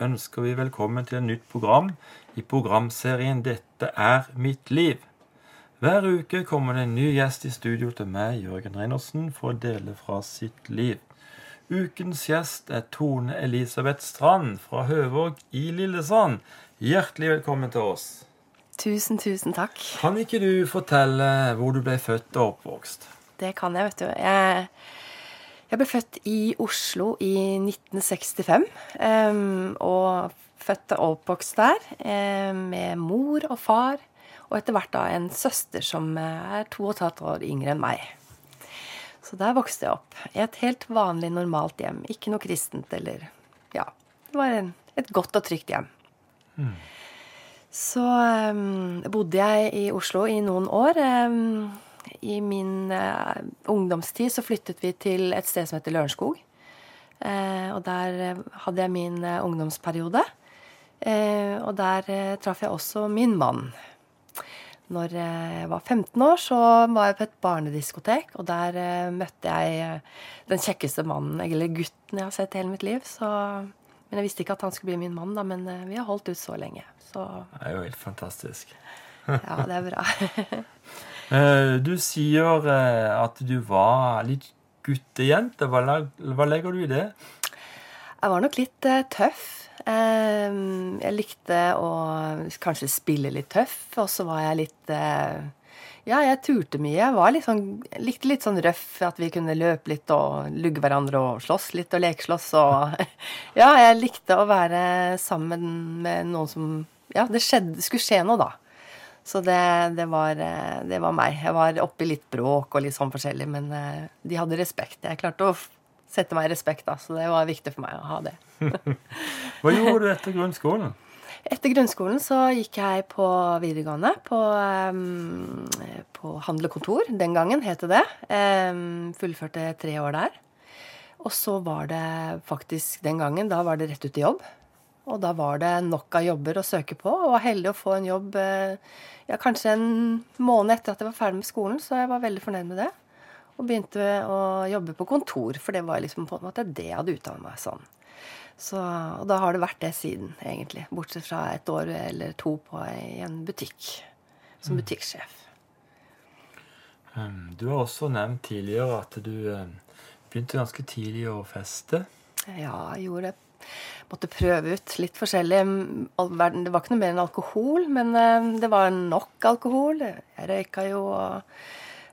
ønsker vi velkommen til et nytt program i programserien 'Dette er mitt liv'. Hver uke kommer det en ny gjest i studio til meg, Jørgen Reinersen, for å dele fra sitt liv. Ukens gjest er Tone Elisabeth Strand fra Høvåg i Lillesand. Hjertelig velkommen til oss. Tusen, tusen takk. Kan ikke du fortelle hvor du ble født og oppvokst? Det kan jeg, vet du. Jeg, jeg ble født i Oslo i 1965. em, og født og oppvokst der em, med mor og far. Og etter hvert da en søster som er to og et halvt år yngre enn meg. Så der vokste jeg opp. I et helt vanlig, normalt hjem. Ikke noe kristent eller Ja. Det var en, et godt og trygt hjem. Så um, bodde jeg i Oslo i noen år. em, I min uh, ungdomstid så flyttet vi til et sted som heter Lørenskog. Uh, og der eh, hadde jeg min uh, ungdomsperiode. Og der traff jeg også min mann. Når jeg var 15 år, så var jeg på et barnediskotek, og der møtte jeg den kjekkeste mannen, eller gutten jeg har sett hele mitt liv. Så, men jeg visste ikke at han skulle bli min mann, da, men vi har holdt ut så lenge. Så Det er jo helt fantastisk. ja, det er bra. Eh, Du sier eh, at du var litt guttejente. Hva, legger du i det? Jeg var nok litt eh, tøff. Jeg likte å kanskje spille litt tøff, og så var jeg litt Ja, jeg turte mye. Jeg sånn, likte litt sånn røff, at vi kunne løpe litt og lugge hverandre og slåss litt og lekeslåss og Ja, jeg likte å være sammen med noen som Ja, det skjedde, skulle skje noe, da. Så det, det, var, eh, det var meg. Jeg var oppe i litt bråk og litt sånn forskjellig, men eh, de hadde respekt. Jeg klarte å sette meg i respekt, da, så det var viktig for meg å ha det. Hva gjorde du etter grunnskolen? Etter grunnskolen så gikk jeg på videregående på, um, på handel og kontor. Den gangen het det det. Um, fullførte tre år der. Og så var det faktisk den gangen, da var det rett ut i jobb. Og da var det nok av jobber å søke på, og var heldig å få en jobb eh, ja, kanskje en måned etter at jeg var ferdig med skolen, så jeg var veldig fornøyd med det. Og begynte å jobbe på kontor, for det var liksom på en måte det jeg hadde utdannet meg sånn. Så, og da har det vært det siden, egentlig. Bortsett fra et år eller to på i en butikk. Som butikksjef. Um, Du har også nevnt tidligere at du um, begynte ganske tidlig å feste. Ja, jeg gjorde det. Måtte prøve ut litt forskjellig. Det var ikke noe mer enn alkohol, men eh, det var nok alkohol. Jeg røyka jo og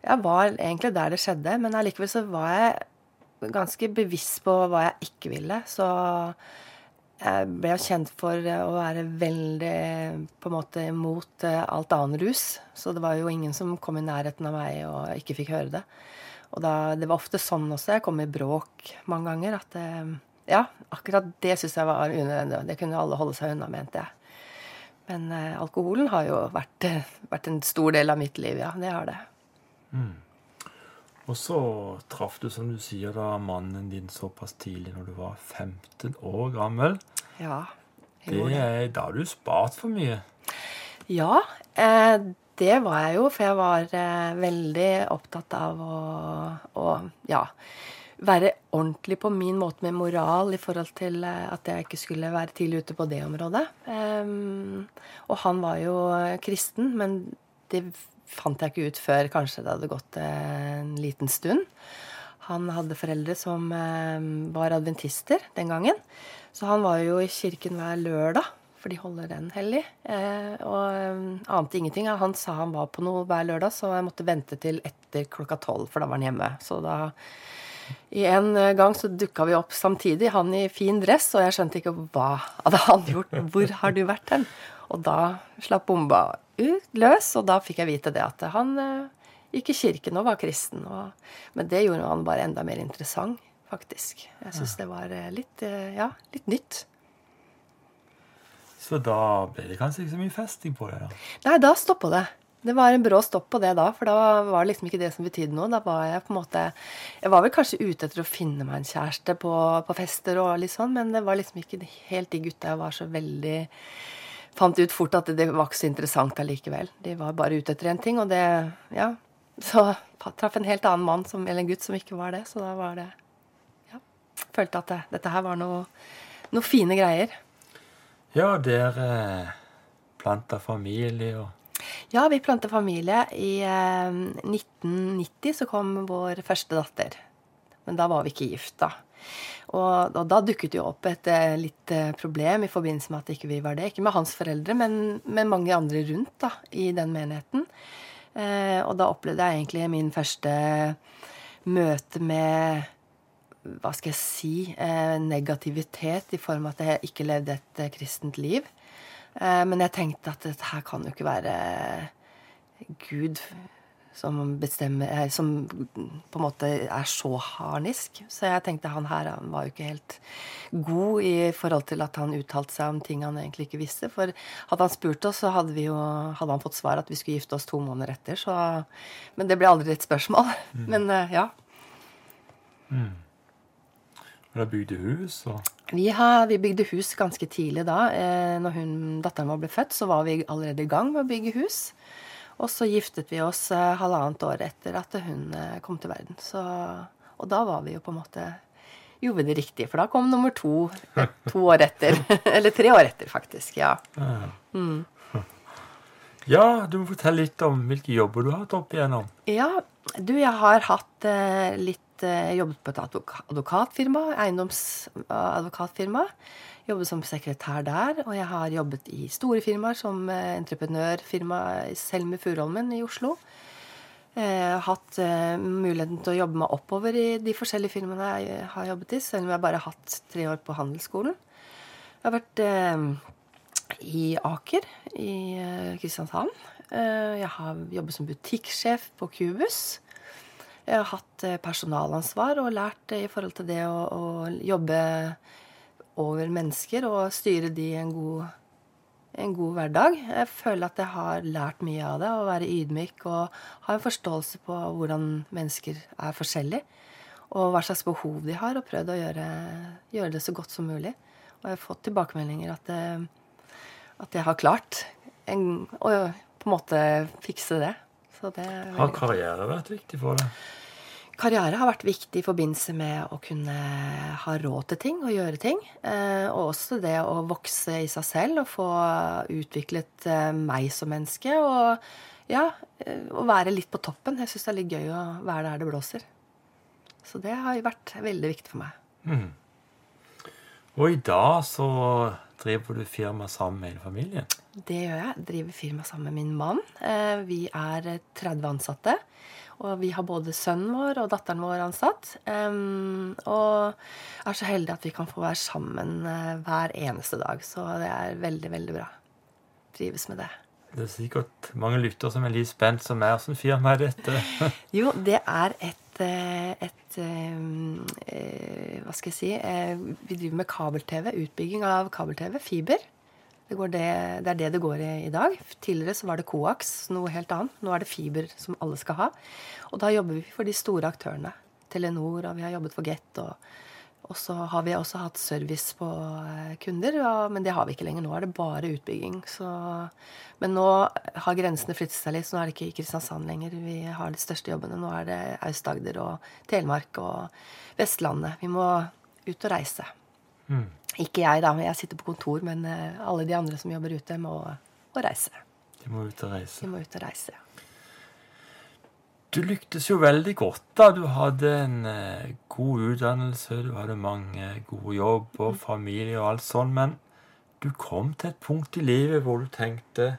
Jeg var egentlig der det skjedde, men allikevel så var jeg ganske bevisst på hva jeg ikke ville. Så jeg ble jo kjent for å være veldig på en måte imot eh, alt annen rus. Så det var jo ingen som kom i nærheten av meg og ikke fikk høre det. Og da, det var ofte sånn også. Jeg kom i bråk mange ganger. At eh, ja, akkurat det syns jeg var unødvendig. Det kunne alle holde seg unna, mente jeg. Men eh, alkoholen har jo vært, eh, vært en stor del av mitt liv, ja. Det har det. Og så traff du, som du sier, da mannen din såpass tidlig når du var 15 år gammel. Ja. Det det. er, da har du spart for mye. Ja, eh, det var jeg jo, for jeg var eh, veldig opptatt av å, å ja, være ordentlig på min måte med moral i forhold til eh, at jeg ikke skulle være tidlig ute på det området. Um, og han var jo eh, kristen, men det fant jeg ikke ut før kanskje det hadde gått eh, en liten stund. Han hadde foreldre som eh, var adventister den gangen. Så han var jo i kirken hver lørdag, for de holder den hellig. Og eh, ante ingenting. Han sa han var på noe hver lørdag, så jeg måtte vente til etter klokka tolv, for da var han hjemme. Så da i en eh, gang så dukka vi opp samtidig, han i fin dress, og jeg skjønte ikke hva hadde han gjort. Hvor har du vært hen? Og da slapp bomba ut løs, og da fikk jeg vite det at han eh, gikk i kirken og var kristen. Og, men det gjorde han bare enda mer interessant, faktisk. Jeg syns det var eh, litt, ja, litt nytt. Så da ble det kanskje ikke så mye festing på det. da. Nei, da stoppa det. Det var en brå stopp på det da, for da var det liksom ikke det som betydde noe. Da var jeg på en måte Jeg var vel kanskje ute etter å finne meg en kjæreste på, på fester og litt sånn, men det var liksom ikke helt de gutta jeg var så veldig Fant ut fort at det var ikke så interessant allikevel. De var bare ute etter én ting, og det Ja. Så traff en helt annen mann, som, eller en gutt, som ikke var det, så da var det Ja. Følte at det, dette her var noe, noe fine greier. Ja, dere planta familie og Ja, vi planta familie. I eh, 1990 så kom vår første datter. Men da var vi ikke gift, da. Og, og da dukket jo opp et eh, litt eh, problem i forbindelse med at ikke vi var det. Ikke med hans foreldre, men med mange andre rundt da, i den menigheten. Eh, og da opplevde jeg egentlig min første møte med hva skal jeg si eh, negativitet i form av at jeg ikke levde et eh, kristent liv. Eh, men jeg tenkte at dette her kan jo ikke være Gud som bestemmer eh, Som på en måte er så harnisk. Så jeg tenkte han her han var jo ikke helt god i forhold til at han uttalte seg om ting han egentlig ikke visste. For hadde han spurt oss, så hadde, vi jo, hadde han fått svar at vi skulle gifte oss to måneder etter. Så, men det ble aldri et spørsmål. Mm. Men ja. Mm. Dere bygde hus? og... Vi, har, vi, bygde hus ganske tidlig da. Eh, når hun, datteren vår ble født, så var vi allerede i gang med å bygge hus. Og så giftet vi oss eh, halvannet år etter at hun eh, kom til verden. Så, og da var vi jo på en måte Gjorde vi det riktig, for da kom nummer to to år etter. Eller tre år etter, faktisk. Ja. Mm. Ja, du må fortelle litt om hvilke jobber du har hatt opp igjennom. Ja, du, jeg har hatt eh, litt Jobbet på et advokatfirma. Eiendomsadvokatfirma. Jobbet som sekretær der. Og jeg har jobbet i store firmaer som eh, entreprenørfirma Selmer Furuholmen i Oslo. Eh, hatt eh, muligheten til å jobbe meg oppover i de forskjellige firmaene jeg har jobbet i, selv om jeg bare har hatt tre år på handelsskolen. Jeg har vært eh, i Aker i eh, Kristiansand. Eh, jeg har jobbet som butikksjef på Cubus. Hatt personalansvar og lært i forhold til det å, å jobbe over mennesker og styre de en god, en god hverdag. Jeg føler at jeg har lært mye av det. Å være ydmyk og ha en forståelse på hvordan mennesker er forskjellige. Og hva slags behov de har, og prøvd å gjøre, gjøre det så godt som mulig. Og jeg har fått tilbakemeldinger at, det, at jeg har klart en, å på en måte fikse det. Det har karriere vært viktig for deg? Karriere har vært viktig i forbindelse med å kunne ha råd til ting og gjøre ting. Eh, og også det å vokse i seg selv og få utviklet eh, meg som menneske. Og ja, eh, å være litt på toppen. Jeg syns det er litt gøy å være der det blåser. Så det har vært veldig viktig for meg. Mm. Og i dag så driver du firma sammen med hele familien? Det gjør jeg. Driver firma sammen med min mann. Vi er 30 ansatte. Og vi har både sønnen vår og datteren vår ansatt. Um, og er så heldige at vi kan få være sammen hver eneste dag. Så det er veldig, veldig bra. Trives med det. Det er sikkert mange lyttere som er litt spent som er. Hvilket firma er dette? jo, det er et, eh, et Hva skal jeg si? Vi driver med kabel-TV. Utbygging av kabel-TV. Fiber. Det, det, det, er det det går i i dag. Tidligere så var det koaks, noe helt annet. Nå er det fiber som alle skal ha. Og da jobber vi for de store aktørene. Telenor, og vi har jobbet for Get. Og, og så har vi også hatt service på eh, kunder, og, men det har vi ikke lenger. Nå er det bare utbygging. Så, men nå har grensene flyttet seg litt, så nå er det ikke i Kristiansand lenger vi har de største jobbene. Nå er det Aust-Agder og Telemark og Vestlandet. Vi må ut og reise. Mm. Ikke jeg, da. Jeg sitter på kontor, men eh, alle de andre som jobber ute, må, må reise. De må ut og reise. De må ut og reise, ja. Du lyktes jo veldig godt. da. Du hadde en uh, god utdannelse, du hadde mange gode jobber, mm. familie og alt sånt. Men du kom til et punkt i livet hvor du tenkte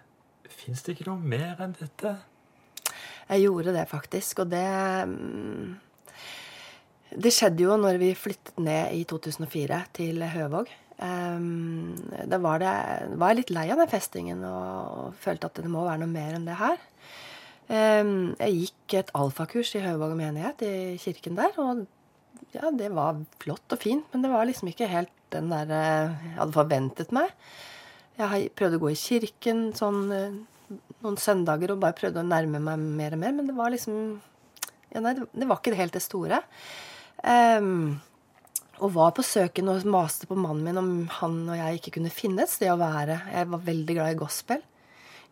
Fins det ikke noe mer enn dette? Jeg gjorde det faktisk, og det mm, det skjedde jo når vi flyttet ned i 2004 til Høvåg. Um, da var, det, var jeg litt lei av den festingen og, og, følte at det må være noe mer enn det her. Um, jeg gikk et alfakurs i Høvåg menighet, i kirken der. Og ja, det var flott og fint, men det var liksom ikke helt den der eh, jeg hadde forventet meg. Jeg prøvde å gå i kirken sånn eh, noen søndager og bare prøvde å nærme meg mer og mer, men det var liksom ja, nei, det var ikke helt det store. Um, og var på søken og maste på mannen min om han og jeg ikke kunne finne et sted å være. Jeg var veldig glad i gospel.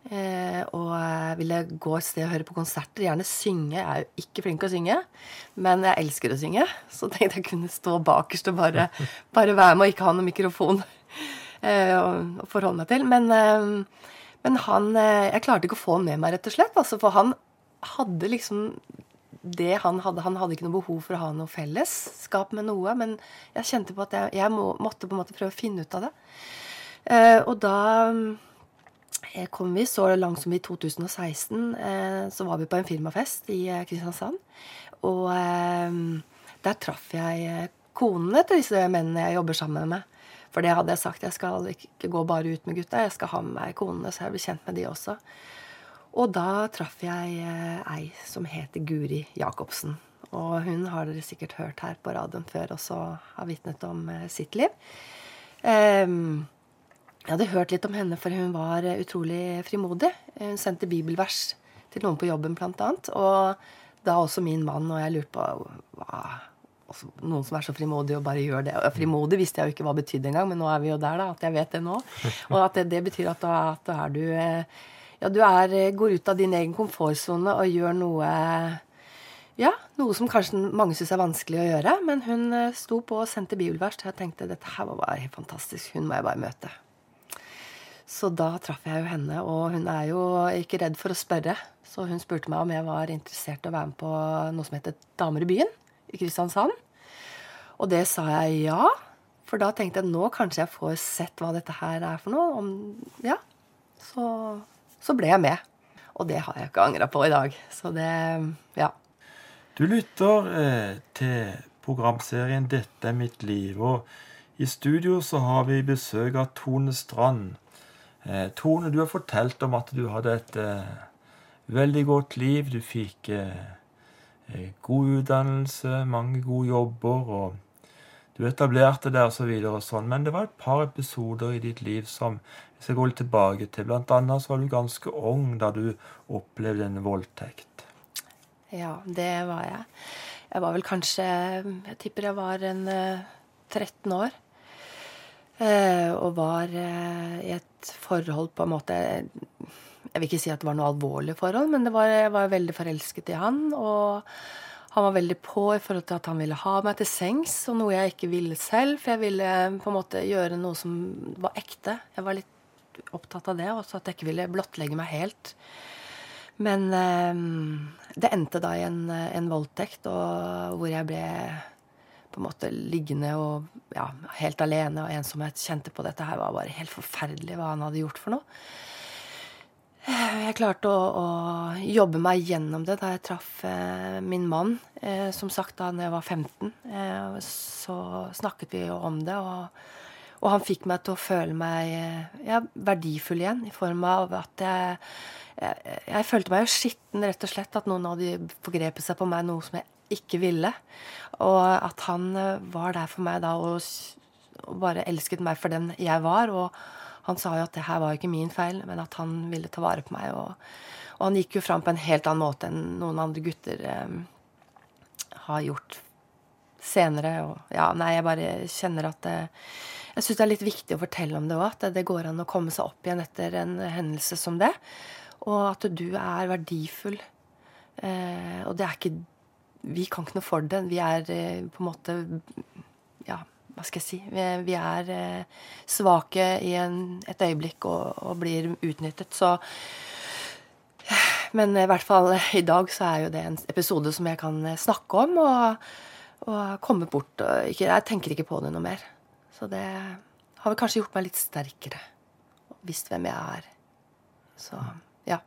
Eh, og ville gå et sted og høre på konserter. Gjerne synge. Jeg er jo ikke flink til å synge, men jeg elsker å synge. Så tenkte jeg kunne stå bakerst og bare, bare være med og ikke ha noen mikrofon. eh, å forholde meg til. Men, eh, men han eh, Jeg klarte ikke å få han med meg, rett og slett. Altså, for han hadde liksom det han hadde Han hadde ikke noe behov for å ha noe fellesskap med noe, men jeg kjente på at jeg, jeg må, måtte på en måte prøve å finne ut av det. Eh, og da eh, kom vi så langt som i 2016. Eh, så var vi på en firmafest i eh, Kristiansand. Og eh, der traff jeg konene til disse mennene jeg jobber sammen med. For det hadde jeg sagt. Jeg skal ikke gå bare ut med gutta, jeg skal ha med meg konene, så jeg blir kjent med de også. Og da traff jeg eh, ei som heter Guri Jacobsen. Og hun har dere sikkert hørt her på radioen før også har vitnet om eh, sitt liv. Um, jeg hadde hørt litt om henne, for hun var utrolig frimodig. Hun sendte bibelvers til noen på jobben, blant annet. Og da også min mann, og jeg lurte på hva altså, Noen som er så frimodig og bare gjør det. Og frimodig visste jeg jo ikke hva betydde engang, men nå er vi jo der, da. At jeg vet det nå. Og at det, det betyr at da, at da er du eh, Ja, du er, går ut av din egen komfortsone og gjør noe ja, noe som kanskje mange syns er vanskelig å gjøre. Men hun eh, sto på og sendte bibelvers, og jeg tenkte dette her var bare helt fantastisk. Hun må jeg bare møte. Så da traff jeg jo henne, og hun er jo ikke redd for å spørre. Så hun spurte meg om jeg var interessert i å være med på noe som heter Damer i byen i Kristiansand. Og det sa jeg ja. For da tenkte jeg nå kanskje jeg får sett hva dette her er for noe. Om, ja. Så, så ble jeg med. Og det har jeg ikke angra på i dag. Så det ja. Du lytter eh, til programserien 'Dette er mitt liv'. Og i studio så har vi besøk av Tone Strand. Eh, Tone, du har fortalt om at du hadde et eh, veldig godt liv. Du fikk eh, Eh, god utdannelse, mange gode jobber, og du etablerte det osv. Og, og sånn. Men det var et par episoder i ditt liv som jeg skal gå litt tilbake til. Blant annet så var du ganske ung da du opplevde en voldtekt. Ja, det var jeg. Jeg var vel kanskje Jeg tipper jeg var en 13 år. Eh, og var eh, i et forhold på en måte jeg vil ikke si at det var noe alvorlig forhold, men var, jeg var veldig forelsket i han. Og han var veldig på i forhold til at han ville ha meg til sengs, og noe jeg ikke ville selv. For jeg ville på en måte gjøre noe som var ekte. Jeg var litt opptatt av det, også at jeg ikke ville blottlegge meg helt. Men eh, det endte da i en, en voldtekt, og hvor jeg ble på en måte liggende og ja, helt alene og ensomhet. Kjente på dette her var bare helt forferdelig hva han hadde gjort for noe. Jeg klarte å, å, jobbe meg gjennom det da jeg traff eh, min mann. Eh, som sagt, da jeg var 15, eh, så snakket vi jo om det. Og, og, han fikk meg til å føle meg eh, ja, verdifull igjen, i form av at jeg, jeg, jeg følte meg jo skitten, rett og slett. At noen hadde forgrepet seg på meg noe som jeg ikke ville. Og at han eh, var der for meg da og, og bare elsket meg for den jeg var. og han sa jo at det her var ikke min feil, men at han ville ta vare på meg. Og, og han gikk jo fram på en helt annen måte enn noen andre gutter eh, har gjort senere. Og ja, nei, jeg bare kjenner at det, Jeg syns det er litt viktig å fortelle om det òg. At det går an å komme seg opp igjen etter en hendelse som det. Og at du er verdifull. Eh, og det er ikke Vi kan ikke noe for det. Vi er eh, på en måte Ja hva skal jeg si Vi, vi er eh, svake i en, et øyeblikk og, og, blir utnyttet. Så Men i hvert fall i dag så er jo det en episode som jeg kan eh, snakke om og, og komme bort. Og ikke, jeg tenker ikke på det noe mer. Så det har vel kanskje gjort meg litt sterkere. Visst hvem jeg er. Så ja.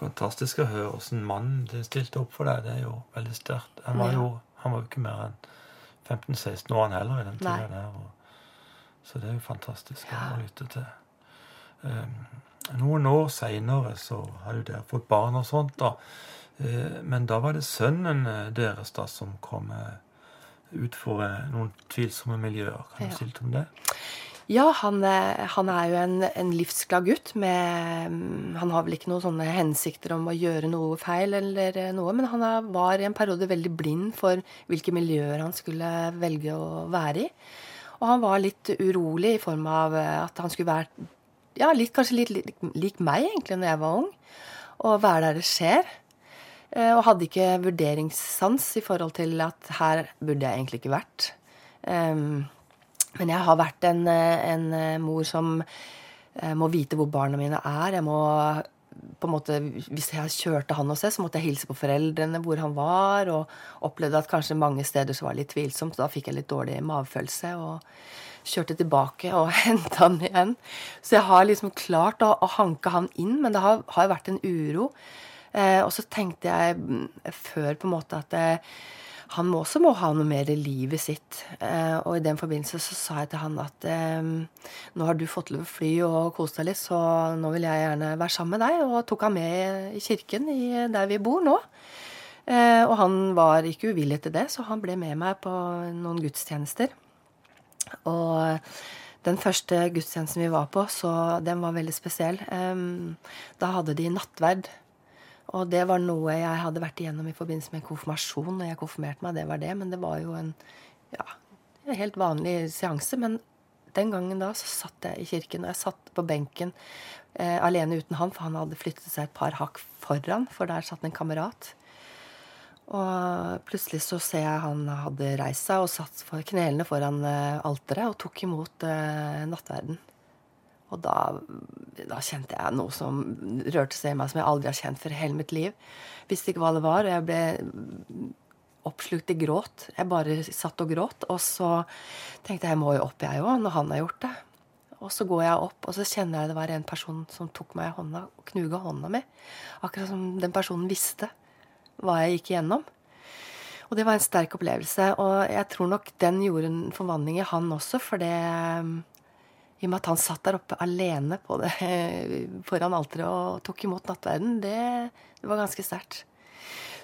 Fantastisk å høre åssen mannen stilte opp for deg. Det er jo veldig sterkt. Han var jo, han var jo ikke mer enn 15-16 år han heller i den tida der. Så det er jo fantastisk ja. å lytte til. Um, noen år seinere så har jo dere fått barn og sånt, da. Uh, men da var det sønnen eh, deres da som kom uh, ut for noen tvilsomme miljøer. Kan du si litt om det? Ja, han, han, er jo en, en livsglad gutt. Med, mm, han har vel ikke noen sånne hensikter om å gjøre noe feil, eller noe, men han var i en periode veldig blind for hvilke miljøer han skulle velge å være i. Og han var litt urolig i form av at han skulle være ja, litt, kanskje litt lik, lik meg, egentlig, når jeg var ung. Og være der det skjer. Eh, og hadde ikke vurderingssans i forhold til at her burde jeg egentlig ikke vært. Um, Men jeg har vært en, en mor som må vite hvor barna mine er. Jeg må på en måte, Hvis jeg kjørte han hos seg, så måtte jeg hilse på foreldrene hvor han var. Og opplevde at kanskje mange steder så var det litt tvilsomt. Da fikk jeg litt dårlig magefølelse. Og kjørte tilbake og henta han igjen. Så jeg har liksom klart å, å hanke han inn, men det har, har vært en uro. Eh, og så tenkte jeg mm, før på en måte at eh, han må også må ha noe mer i livet sitt. Eh, og i den forbindelse så sa jeg til han at eh, nå har du fått lov å fly og kose deg litt, så nå vil jeg gjerne være sammen med deg. Og tok han med i kirken i, der vi bor nå. Eh, og han var ikke uvillig til det, så han ble med meg på noen gudstjenester. Og den første gudstjenesten vi var på, så den var veldig spesiell. Eh, da hadde de nattverd og det var noe jeg hadde vært igjennom i forbindelse med konfirmasjon. når jeg konfirmerte meg, det var det. Men det var jo en ja, helt vanlig seanse. Men den gangen da så satt jeg i kirken, og jeg satt på benken eh, alene uten han, for han hadde flyttet seg et par hakk foran, for der satt en kamerat. Og plutselig så ser jeg han hadde reist seg og satt for knelene foran eh, alteret og tok imot eh, nattverden. Og da, da, kjente jeg noe som rørte seg i meg som jeg aldri har kjent før hele mitt liv. Visste ikke hva det var, og jeg ble oppslukt i gråt. Jeg bare satt og gråt. Og så tenkte jeg jeg må jo opp, jeg òg, når han har gjort det. Og så går jeg opp, og så kjenner jeg det var en person som tok meg i hånda og knuga hånda mi. Akkurat som den personen visste hva jeg gikk igjennom. Og det var en sterk opplevelse. Og jeg tror nok den gjorde en forvandling i han også, for det i og med at han satt der oppe alene på det, foran alteret og tok imot nattverden, det, det var ganske sterkt.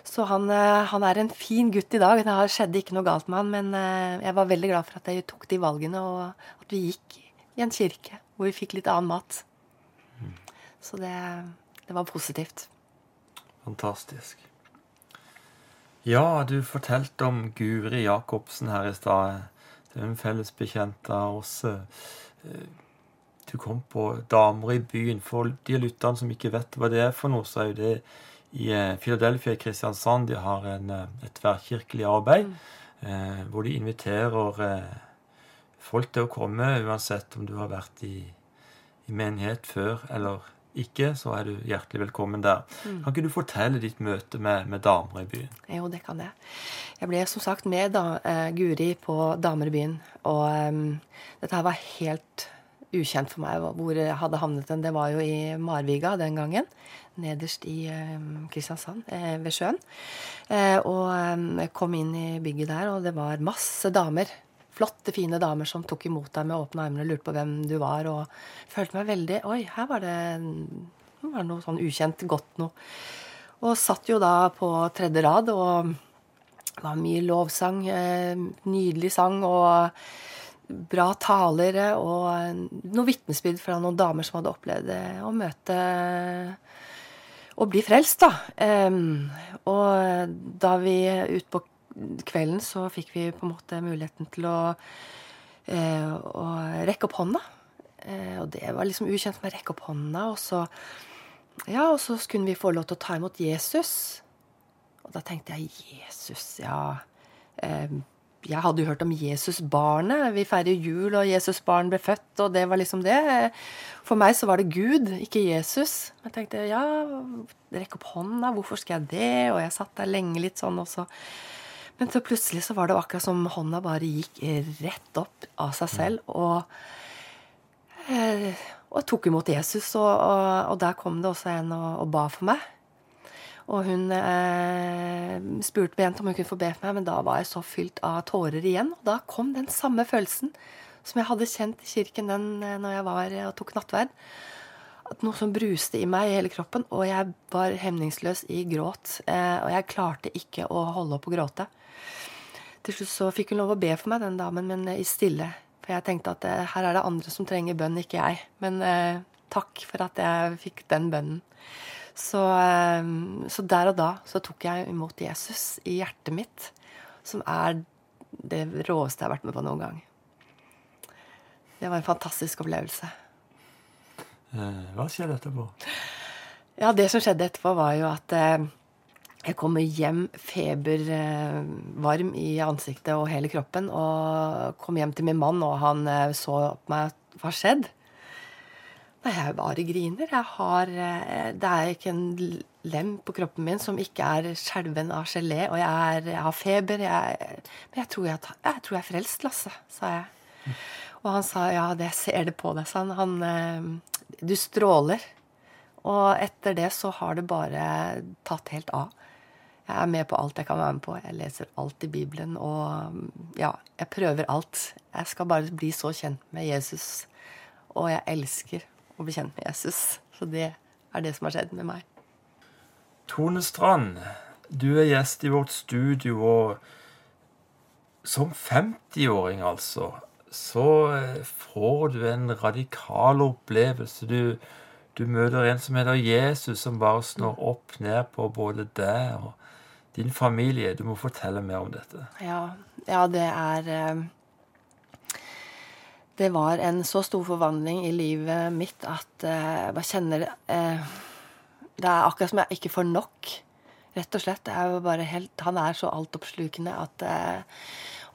Så han, eh, han, er en fin gutt i dag. Det skjedde ikke noe galt med han, men eh, jeg var veldig glad for at jeg tok de valgene, og at vi gikk i en kirke hvor vi fikk litt annen mat. Så det, det var positivt. Fantastisk. Ja, du fortalte om Guri Jacobsen her i stad. En felles bekjent av oss. Du kom på Damer i byen. For de lytterne som ikke vet hva det er for noe, så er jo det i eh, Philadelphia i Kristiansand. De har en, eh, et tverrkirkelig arbeid mm. eh, hvor de inviterer eh, folk til å komme, uansett om du har vært i, i menighet før eller ikke, så er du hjertelig velkommen der. Mm. Kan ikke du fortelle ditt møte med, med, damer i byen? Jo, det kan jeg. Jeg ble som sagt med da, uh, Guri på Damer i byen. Og um, dette her var helt ukjent for meg hvor jeg hadde havnet den. Det var jo i Marviga den gangen. Nederst i um, Kristiansand, eh, ved sjøen. Eh, og jeg kom inn i bygget der, og det var masse damer flotte, fine damer som tok imot deg med åpne armer og lurte på hvem du var. Og følte meg veldig Oi, her var det, var det noe sånn ukjent godt noe. Og satt jo da på tredje rad, og det var mye lovsang. Eh, nydelig sang og bra talere og noe vitnesbyrd fra noen damer som hadde opplevd det, å møte og bli frelst, da. Og da vi ut på kvelden så fikk vi på en måte muligheten til å, eh, å rekke opp hånda. Eh, og det var liksom ukjent med å rekke opp hånda. Og så, ja, og så skulle vi få lov til å ta imot Jesus. Og da tenkte jeg Jesus, ja. Eh, jeg hadde jo hørt om Jesusbarnet. Vi feirer jul, og Jesusbarn ble født, og det var liksom det. For meg så var det Gud, ikke Jesus. Jeg tenkte ja, rekke opp hånda, hvorfor skal jeg det? Og jeg satt der lenge litt sånn, og så men så plutselig så var det akkurat som hånda bare gikk rett opp av seg selv. Og, eh, og tok imot Jesus. Og, og, og, der kom det også en og, ba for meg. Og hun eh, spurte bent om hun kunne få be for meg, men da var jeg så fylt av tårer igjen. Og da kom den samme følelsen som jeg hadde kjent i kirken den eh, når jeg var og tok nattverd. At noe som bruste i meg i hele kroppen, og jeg var hemningsløs i gråt. Eh, og jeg klarte ikke å holde opp å gråte. Til slutt så fikk hun lov å be for meg, den damen, men i stille. For jeg tenkte at eh, her er det andre som trenger bønn, ikke jeg. Men eh, takk for at jeg fikk den bønnen. Så, eh, så, der og da så tok jeg imot Jesus i hjertet mitt, som er det råeste jeg har vært med på noen gang. Det var en fantastisk opplevelse. Eh, hva skjedde etterpå? Ja, Det som skjedde etterpå, var jo at eh, Jeg kommer hjem febervarm i ansiktet og hele kroppen. Og kom hjem til min mann, og han eh, så på meg. Hva har skjedd? Nei, jeg bare griner. Jeg har eh, Det er ikke en lem på kroppen min som ikke er skjelven av gelé. Og jeg, er, jeg har feber. Jeg, men jeg tror jeg, jeg tror jeg er frelst, Lasse, sa jeg. Og han sa ja, det ser det på deg, sa han. han. eh, Du stråler. Og etter det så har det bare tatt helt av. Jeg er med på alt jeg kan være med på. Jeg leser alt i Bibelen. Og ja, jeg prøver alt. Jeg skal bare bli så kjent med Jesus. Og jeg elsker å bli kjent med Jesus. Så det er det som har skjedd med meg. Tone Strand, du er gjest i vårt studio, og som 50-åring, altså, så eh, får du en radikal opplevelse. Du, du møter en som heter Jesus, som bare snår opp ned på både deg og din familie. Du må fortelle mer om dette. Ja, ja det er eh, Det var en så stor forvandling i livet mitt at eh, jeg bare kjenner eh, Det er akkurat som jeg ikke får nok. Rett og slett. Er bare helt, han er så altoppslukende at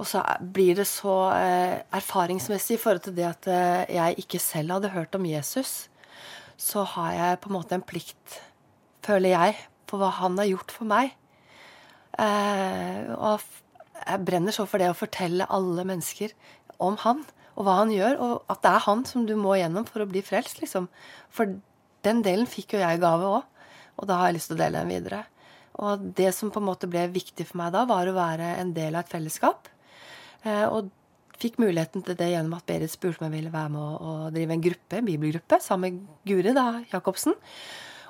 Og så blir det så erfaringsmessig i forhold til det at jeg ikke selv hadde hørt om Jesus, så har jeg på en måte en plikt, føler jeg, på hva han har gjort for meg. og jeg brenner så for det å fortelle alle mennesker om han og hva han gjør, og at det er han som du må gjennom for å bli frelst, liksom. For den delen fikk jo jeg i gave òg, og da har jeg lyst til å dele den videre. Og det som på en måte ble viktig for meg da, var å være en del av et fellesskap. Og fikk muligheten til det gjennom at Berit spurte om jeg ville være med å, drive en gruppe, en bibelgruppe sammen med Guri da, Jacobsen.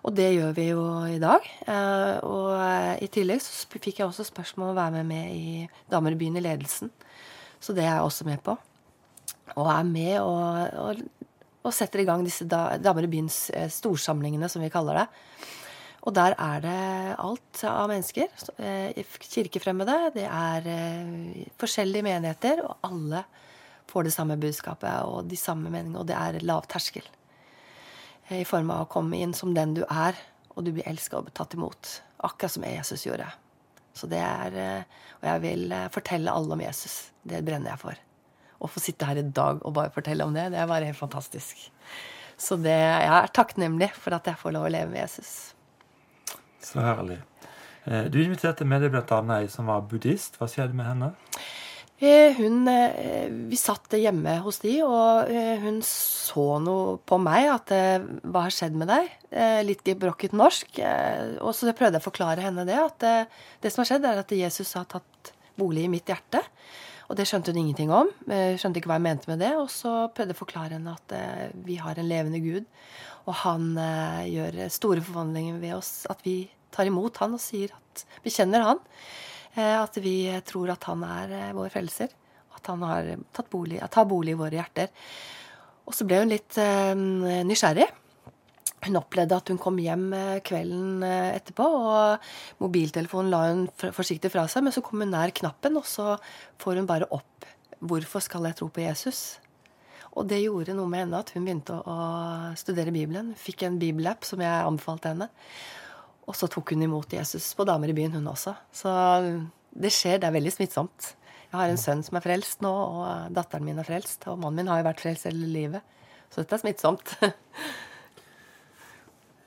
Og det gjør vi jo i dag. Eh, og i tillegg så fikk jeg også spørsmål om å være med, med i Damer i byen i ledelsen. Så det er jeg også med på. Og er med og, og, og setter i gang disse da, Damer i byens storsamlingene, som vi kaller det. Og der er det alt av mennesker. Kirkefremmede. Det er forskjellige menigheter, og alle får det samme budskapet og de samme meningene. Og det er lav terskel. I form av å komme inn som den du er, og du blir elska og tatt imot. Akkurat som Jesus gjorde. Så det er Og jeg vil fortelle alle om Jesus. Det brenner jeg for. Å få sitte her i dag og bare fortelle om det, det er bare helt fantastisk. Så det, jeg er takknemlig for at jeg får lov å leve med Jesus. Så herlig. Du inviterte med deg bl.a. ei som var buddhist. Hva skjedde med henne? Hun, vi satt hjemme hos de, og hun så noe på meg. at Hva har skjedd med deg? Litt gebrokket norsk. Og så prøvde jeg å forklare henne det. At det som har skjedd, er at Jesus har tatt bolig i mitt hjerte. Og det skjønte hun ingenting om. Skjønte ikke hva jeg mente med det. Og så prøvde jeg å forklare henne at vi har en levende Gud. Og han gjør store forvandlinger ved oss. At vi tar imot han og sier at vi kjenner han. At vi tror at han er vår frelser. At han har tatt bolig, tar bolig i våre hjerter. Og så ble hun litt nysgjerrig. Hun opplevde at hun kom hjem kvelden etterpå, og mobiltelefonen la hun forsiktig fra seg, men så kom hun nær knappen, og så får hun bare opp 'Hvorfor skal jeg tro på Jesus?' Og det gjorde noe med henne at hun begynte å studere Bibelen. Fikk en bibelapp som jeg anbefalte henne. Og så tok hun imot Jesus på Damer i byen, hun også. Så det skjer. Det er veldig smittsomt. Jeg har en sønn som er frelst nå, og datteren min er frelst. Og mannen min har jo vært frelst hele livet. Så dette er smittsomt.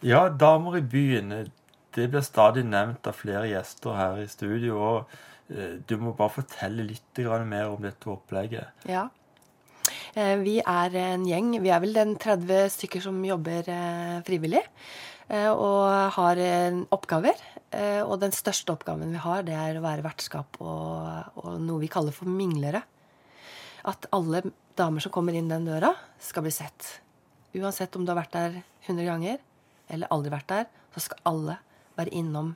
Ja, Damer i byen. Det blir stadig nevnt av flere gjester her i studio. og Du må bare fortelle litt mer om dette opplegget. Ja. Vi er en gjeng. Vi er vel den 30 stykker som jobber frivillig. Og har oppgaver. Og den største oppgaven vi har, det er å være vertskap og, og noe vi kaller for minglere. At alle damer som kommer inn den døra, skal bli sett. Uansett om du har vært der 100 ganger eller aldri vært der, så skal alle være innom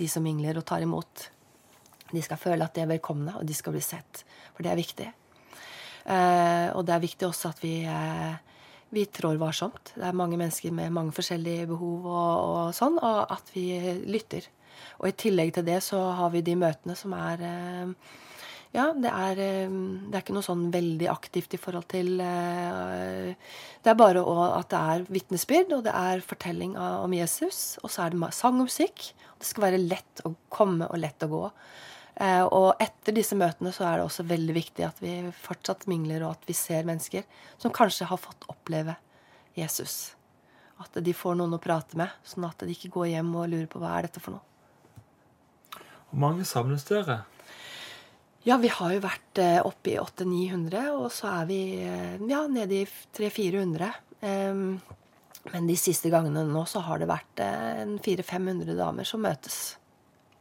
de som mingler og tar imot. De skal føle at de er velkomne, og de skal bli sett. For det er viktig. Eh, og det er viktig også at vi, eh, vi trår varsomt. Det er mange mennesker med mange forskjellige behov og, og sånn, og at vi lytter. Og i tillegg til det så har vi de møtene som er eh, Ja, det er, det er ikke noe sånn veldig aktivt i forhold til Det er bare at det er vitnesbyrd, og det er fortelling om Jesus. Og så er det sang og musikk. Det skal være lett å komme og lett å gå. Eh, og etter disse møtene så er det også veldig viktig at vi fortsatt mingler, og at vi ser mennesker som kanskje har fått oppleve Jesus. At de får noen å prate med, sånn at de ikke går hjem og lurer på hva er dette for noe. Hvor mange samles dere? Ja, vi har jo vært eh, oppe i 800-900, og så er vi eh, ja, nede i 300-400. Ehm, men de siste gangene nå så har det vært eh, 400-500 damer som møtes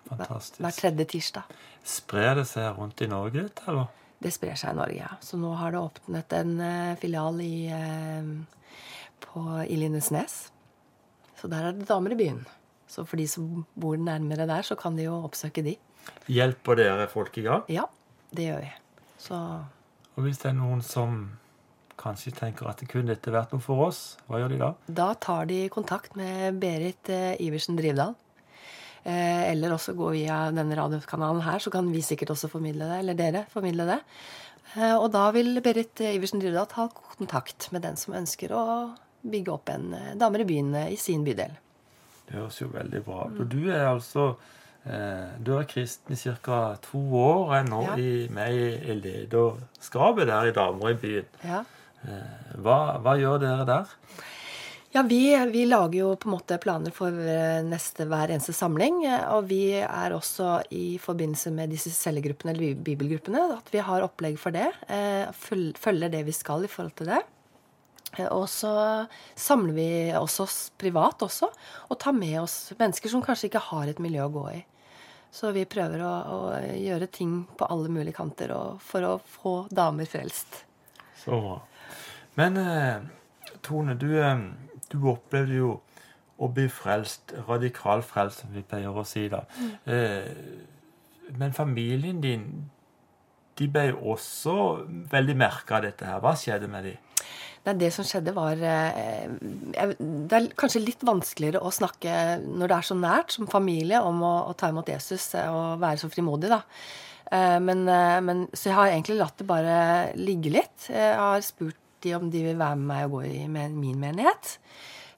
hver Fantastisk. tredje tirsdag. Sprer det seg rundt i Norge, dette, eller? Det sprer seg i Norge, ja. Så nå har det åpnet en eh, filial i, eh, på, i Lindesnes. Så der er det damer i byen. Så for de som bor nærmere der, så kan de jo oppsøke de. Hjelper dere folk i gang? Ja, det gjør vi. Så Og hvis det er noen som kanskje tenker at det kunne dette vært noe for oss, hva gjør de da? Da tar de kontakt med Berit eh, Iversen Drivdal. Eh, eller også gå via denne radiokanalen her, så kan vi sikkert også formidle det. Eller dere formidle det. Eh, og da vil Berit Iversen Dyrdal ta kontakt med den som ønsker å bygge opp en eh, Damer i byen i sin bydel. Det høres jo veldig bra ut. Og du er altså Du er kristen i ca. to år og er nå Ja. i, med i lederskapet der i Damer i byen. Ja. Hva, hva gjør dere der? Ja, vi, vi lager jo på en måte planer for eh, neste hver eneste samling. eh, Og vi er også i forbindelse med disse cellegruppene, eller bibelgruppene, at vi har opplegg for det. eh, Følger det vi skal i forhold til det. Og så samler vi også oss privat også, og tar med oss mennesker som kanskje ikke har et miljø å gå i. Så vi prøver å, å gjøre ting på alle mulige kanter for å få damer frelst. Så bra. Men Tone, du, du opplevde jo å bli frelst, radikal frelst, som vi pleier å si da. Eh, men familien din, de ble jo også veldig merka av dette her. Hva skjedde med de? Nei, det som skjedde, var eh, Det er kanskje litt vanskeligere å snakke når det er så nært som familie om å, å ta imot Jesus eh, og være så frimodig, da. Eh, Men, men, så jeg har egentlig latt det bare ligge litt. Jeg har spurt de om de vil være med meg og gå i min menighet.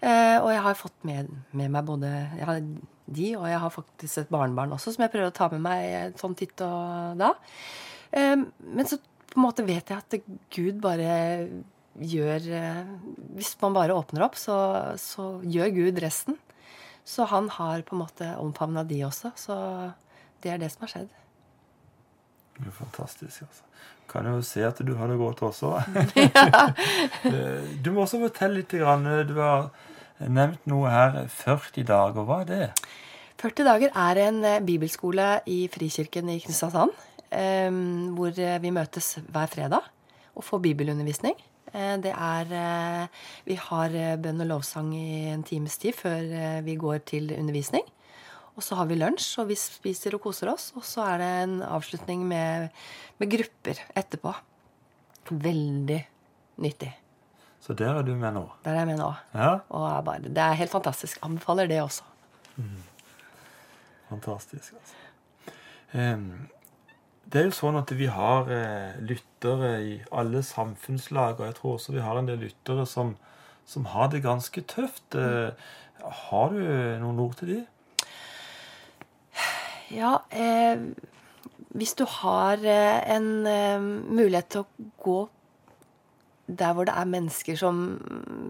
Eh, Og jeg har fått med, med meg både de, og jeg har faktisk et barnebarn også som jeg prøver å ta med meg sånn titt og da. Eh, Men så på en måte vet jeg at Gud bare gjør eh, Hvis man bare åpner opp, så, så gjør Gud resten. Så han har på en måte omfavna de også. Så det er det som har skjedd. Det er fantastisk, altså. Kan jo se at du har det godt også. Eh, du må også fortelle litt. Du har nevnt noe her. 40 dager. Hva er det? 40 dager er en eh, bibelskole i Frikirken i Kristiansand. eh, Hvor vi møtes hver fredag og får bibelundervisning. Det er Vi har bønn og lovsang i en times tid før vi går til undervisning. Og så har vi lunsj, og vi spiser og koser oss. Og så er det en avslutning med, med grupper etterpå. Veldig nyttig. Så der er du med nå. Der er jeg med nå. Ja, Og er bare, det er helt fantastisk. Anbefaler det også. fantastisk. altså. Um, Det er jo sånn at vi har eh, lyttere i alle samfunnslag, og jeg tror også vi har en del lyttere som, som har det ganske tøft. Eh, Har du noen ord til de? Ja, eh, hvis du har eh, en eh, mulighet til å gå der hvor det er mennesker som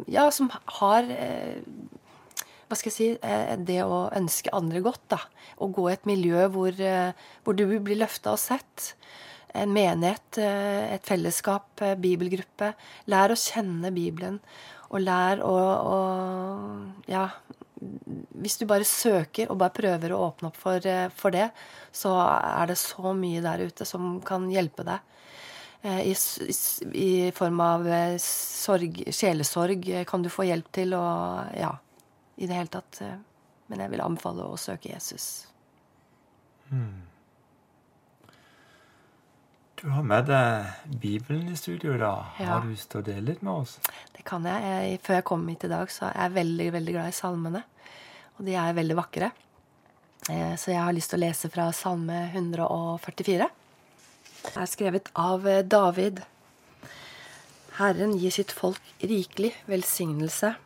Ja, som har eh, Hva skal jeg si eh, Det å ønske andre godt, da. Å gå i et miljø hvor, eh, hvor du blir løfta og sett. En menighet, et fellesskap, bibelgruppe. Lær å kjenne Bibelen. Og lær å, å Ja, hvis du bare søker og bare prøver å åpne opp for, eh, for det, så er det så mye der ute som kan hjelpe deg. Eh, I, i, I form av eh, sorg, sjelesorg kan du få hjelp til, å ja, i det hele tatt. Men jeg vil anbefale å søke Jesus. Du har med deg Bibelen i studio da. Ja. Har du lyst til å dele litt med oss? Det kan jeg. jeg. Før jeg kom hit i dag, så er jeg veldig, veldig glad i salmene. Og de er veldig vakre. Eh, Så jeg har lyst til å lese fra salme 144. Det er skrevet av eh, David. Herren gir sitt folk rikelig velsignelse.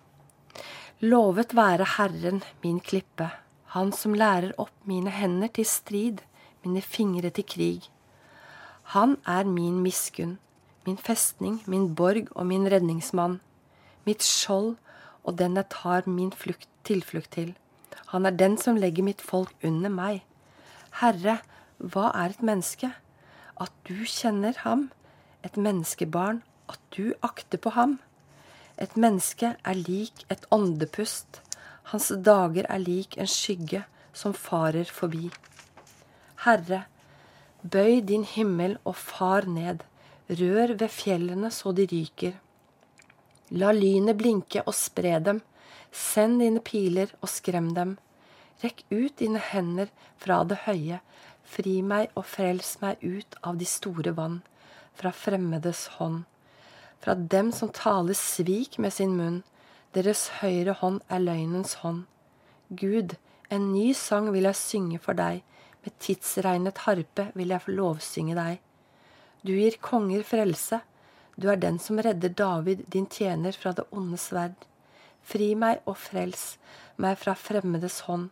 Lovet være Herren min klippe, Han som lærer opp mine hender til strid, mine fingre til krig. Han er min miskunn, min festning, min borg og min redningsmann, mitt skjold og den jeg tar min flukt, tilflukt til. Han er den som legger mitt folk under meg. Herre, hva er et menneske? At du kjenner ham, et menneskebarn, at du akter på ham. Et menneske er lik et åndepust, hans dager er lik en skygge som farer forbi. Herre, bøy din himmel og far ned, rør ved fjellene så de ryker. La lynet blinke og spre dem, send dine piler og skrem dem. Rekk ut dine hender fra det høye, fri meg og frels meg ut av de store vann, fra fremmedes hånd. Fra dem som taler svik med sin munn, deres høyre hånd er løgnens hånd. Gud, en ny sang vil jeg synge for deg, med tidsregnet harpe vil jeg få lovsynge deg. Du gir konger frelse, du er den som redder David, din tjener, fra det onde sverd. Fri meg og frels meg fra fremmedes hånd,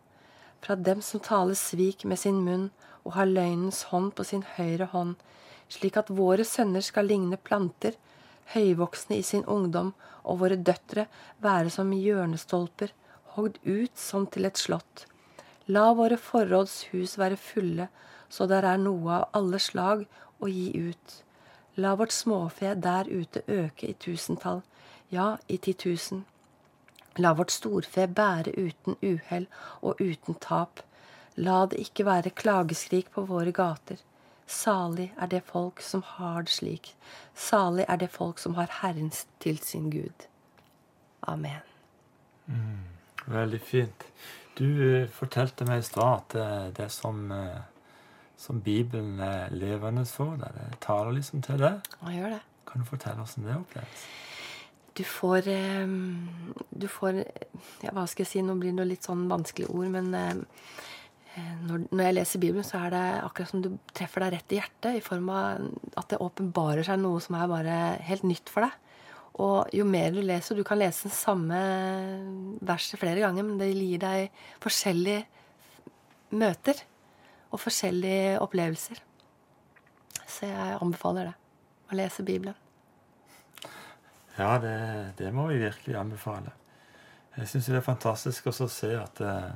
fra dem som taler svik med sin munn og har løgnens hånd på sin høyre hånd, slik at våre sønner skal ligne planter, høyvoksne i sin ungdom, og våre døtre være som hjørnestolper, hogd ut som til et slott. La våre forrådshus være fulle, så der er noe av alle slag å gi ut. La vårt småfe der ute øke i tusentall, ja, i titusen. La vårt storfe bære uten uhell og uten tap. La det ikke være klageskrik på våre gater. Salig er det folk som har det slik. Salig er det folk som har Herren til sin Gud. Amen. Mm, veldig fint. Du uh, fortalte meg i stad at uh, det som, uh, som Bibelen er levende for deg, det taler liksom til deg. jeg gjør det? Kan du fortelle oss om det oppleves? Du får Du får ja, Hva skal jeg si? Nå blir det litt sånn vanskelige ord, men når, når, jeg leser Bibelen, så er det akkurat som du treffer deg rett i hjertet, i form av at det åpenbarer seg noe som er bare helt nytt for deg. Og jo mer du leser Du kan lese den samme verset flere ganger, men det gir deg forskjellige møter og forskjellige opplevelser. Så jeg anbefaler det. Å lese Bibelen. Ja, det, det må vi virkelig anbefale. Jeg syns det er fantastisk også å se at uh,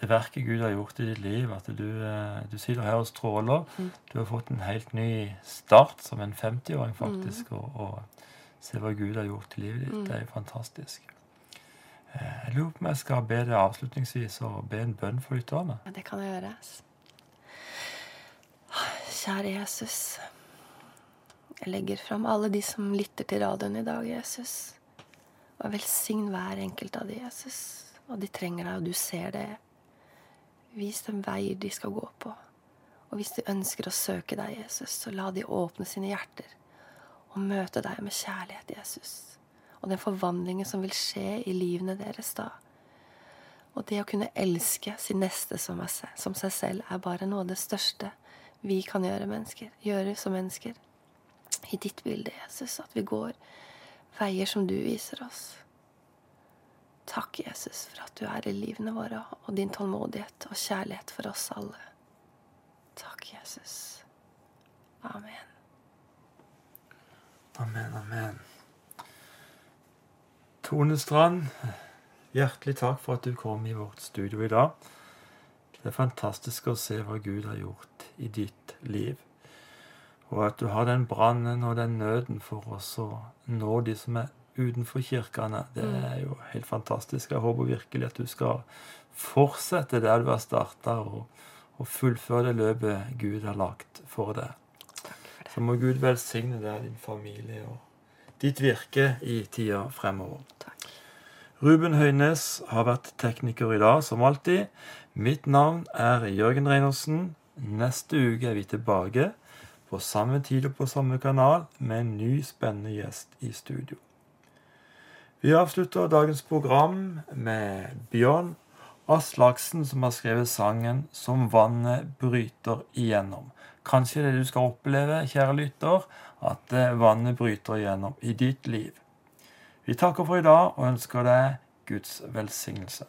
det verket Gud har gjort i ditt liv, at du, uh, du sitter her og stråler. Mm. Du har fått en helt ny start som en 50-åring, faktisk. Mm. Og, og, se hva Gud har gjort i livet ditt. Mm. Det er jo fantastisk. Uh, jeg lurer på om jeg skal be deg avslutningsvis og be en bønn for lytterne. Ja, det kan jeg gjøre. Kjære Jesus. Jeg legger fram alle de som lytter til radioen i dag, Jesus. Og velsign hver enkelt av de, Jesus. Og de trenger deg, og du ser det. Vis dem veier de skal gå på. Og hvis de ønsker å søke deg, Jesus, så la de åpne sine hjerter og møte deg med kjærlighet, Jesus. Og den forvandlingen som vil skje i livene deres da. Og det å kunne elske sin neste som, seg selv er bare noe av det største vi kan gjøre mennesker. Gjøre som mennesker i ditt bilde, Jesus, at vi går veier som du viser oss. Takk, Jesus, for at du er i livene våre, og din tålmodighet og kjærlighet for oss alle. Takk, Jesus. Amen. Amen, amen. Tone Strand, hjertelig takk for at du kom i vårt studio i dag. Det er fantastisk å se hva Gud har gjort i ditt liv. Og at du har den brannen og den nøden for oss å nå de som er utenfor kirkene. Det mm. er jo helt fantastisk. Jeg håper virkelig at du skal fortsette der du har starta, og, og, fullføre det løpet Gud har lagt for deg. Så må Gud velsigne deg, din familie og ditt virke i tida fremover. Takk. Ruben Høines har vært tekniker i dag, som alltid. Mitt navn er Jørgen Reinersen. Neste uke er vi tilbake på samme tid og på samme kanal med en ny spennende gjest i studio. Vi avslutter dagens program med Bjørn Aslaksen, som har skrevet sangen 'Som vannet bryter igjennom'. Kanskje det du skal oppleve, kjære lytter, at eh, vannet bryter igjennom i ditt liv. Vi takker for i dag og ønsker deg Guds velsignelse.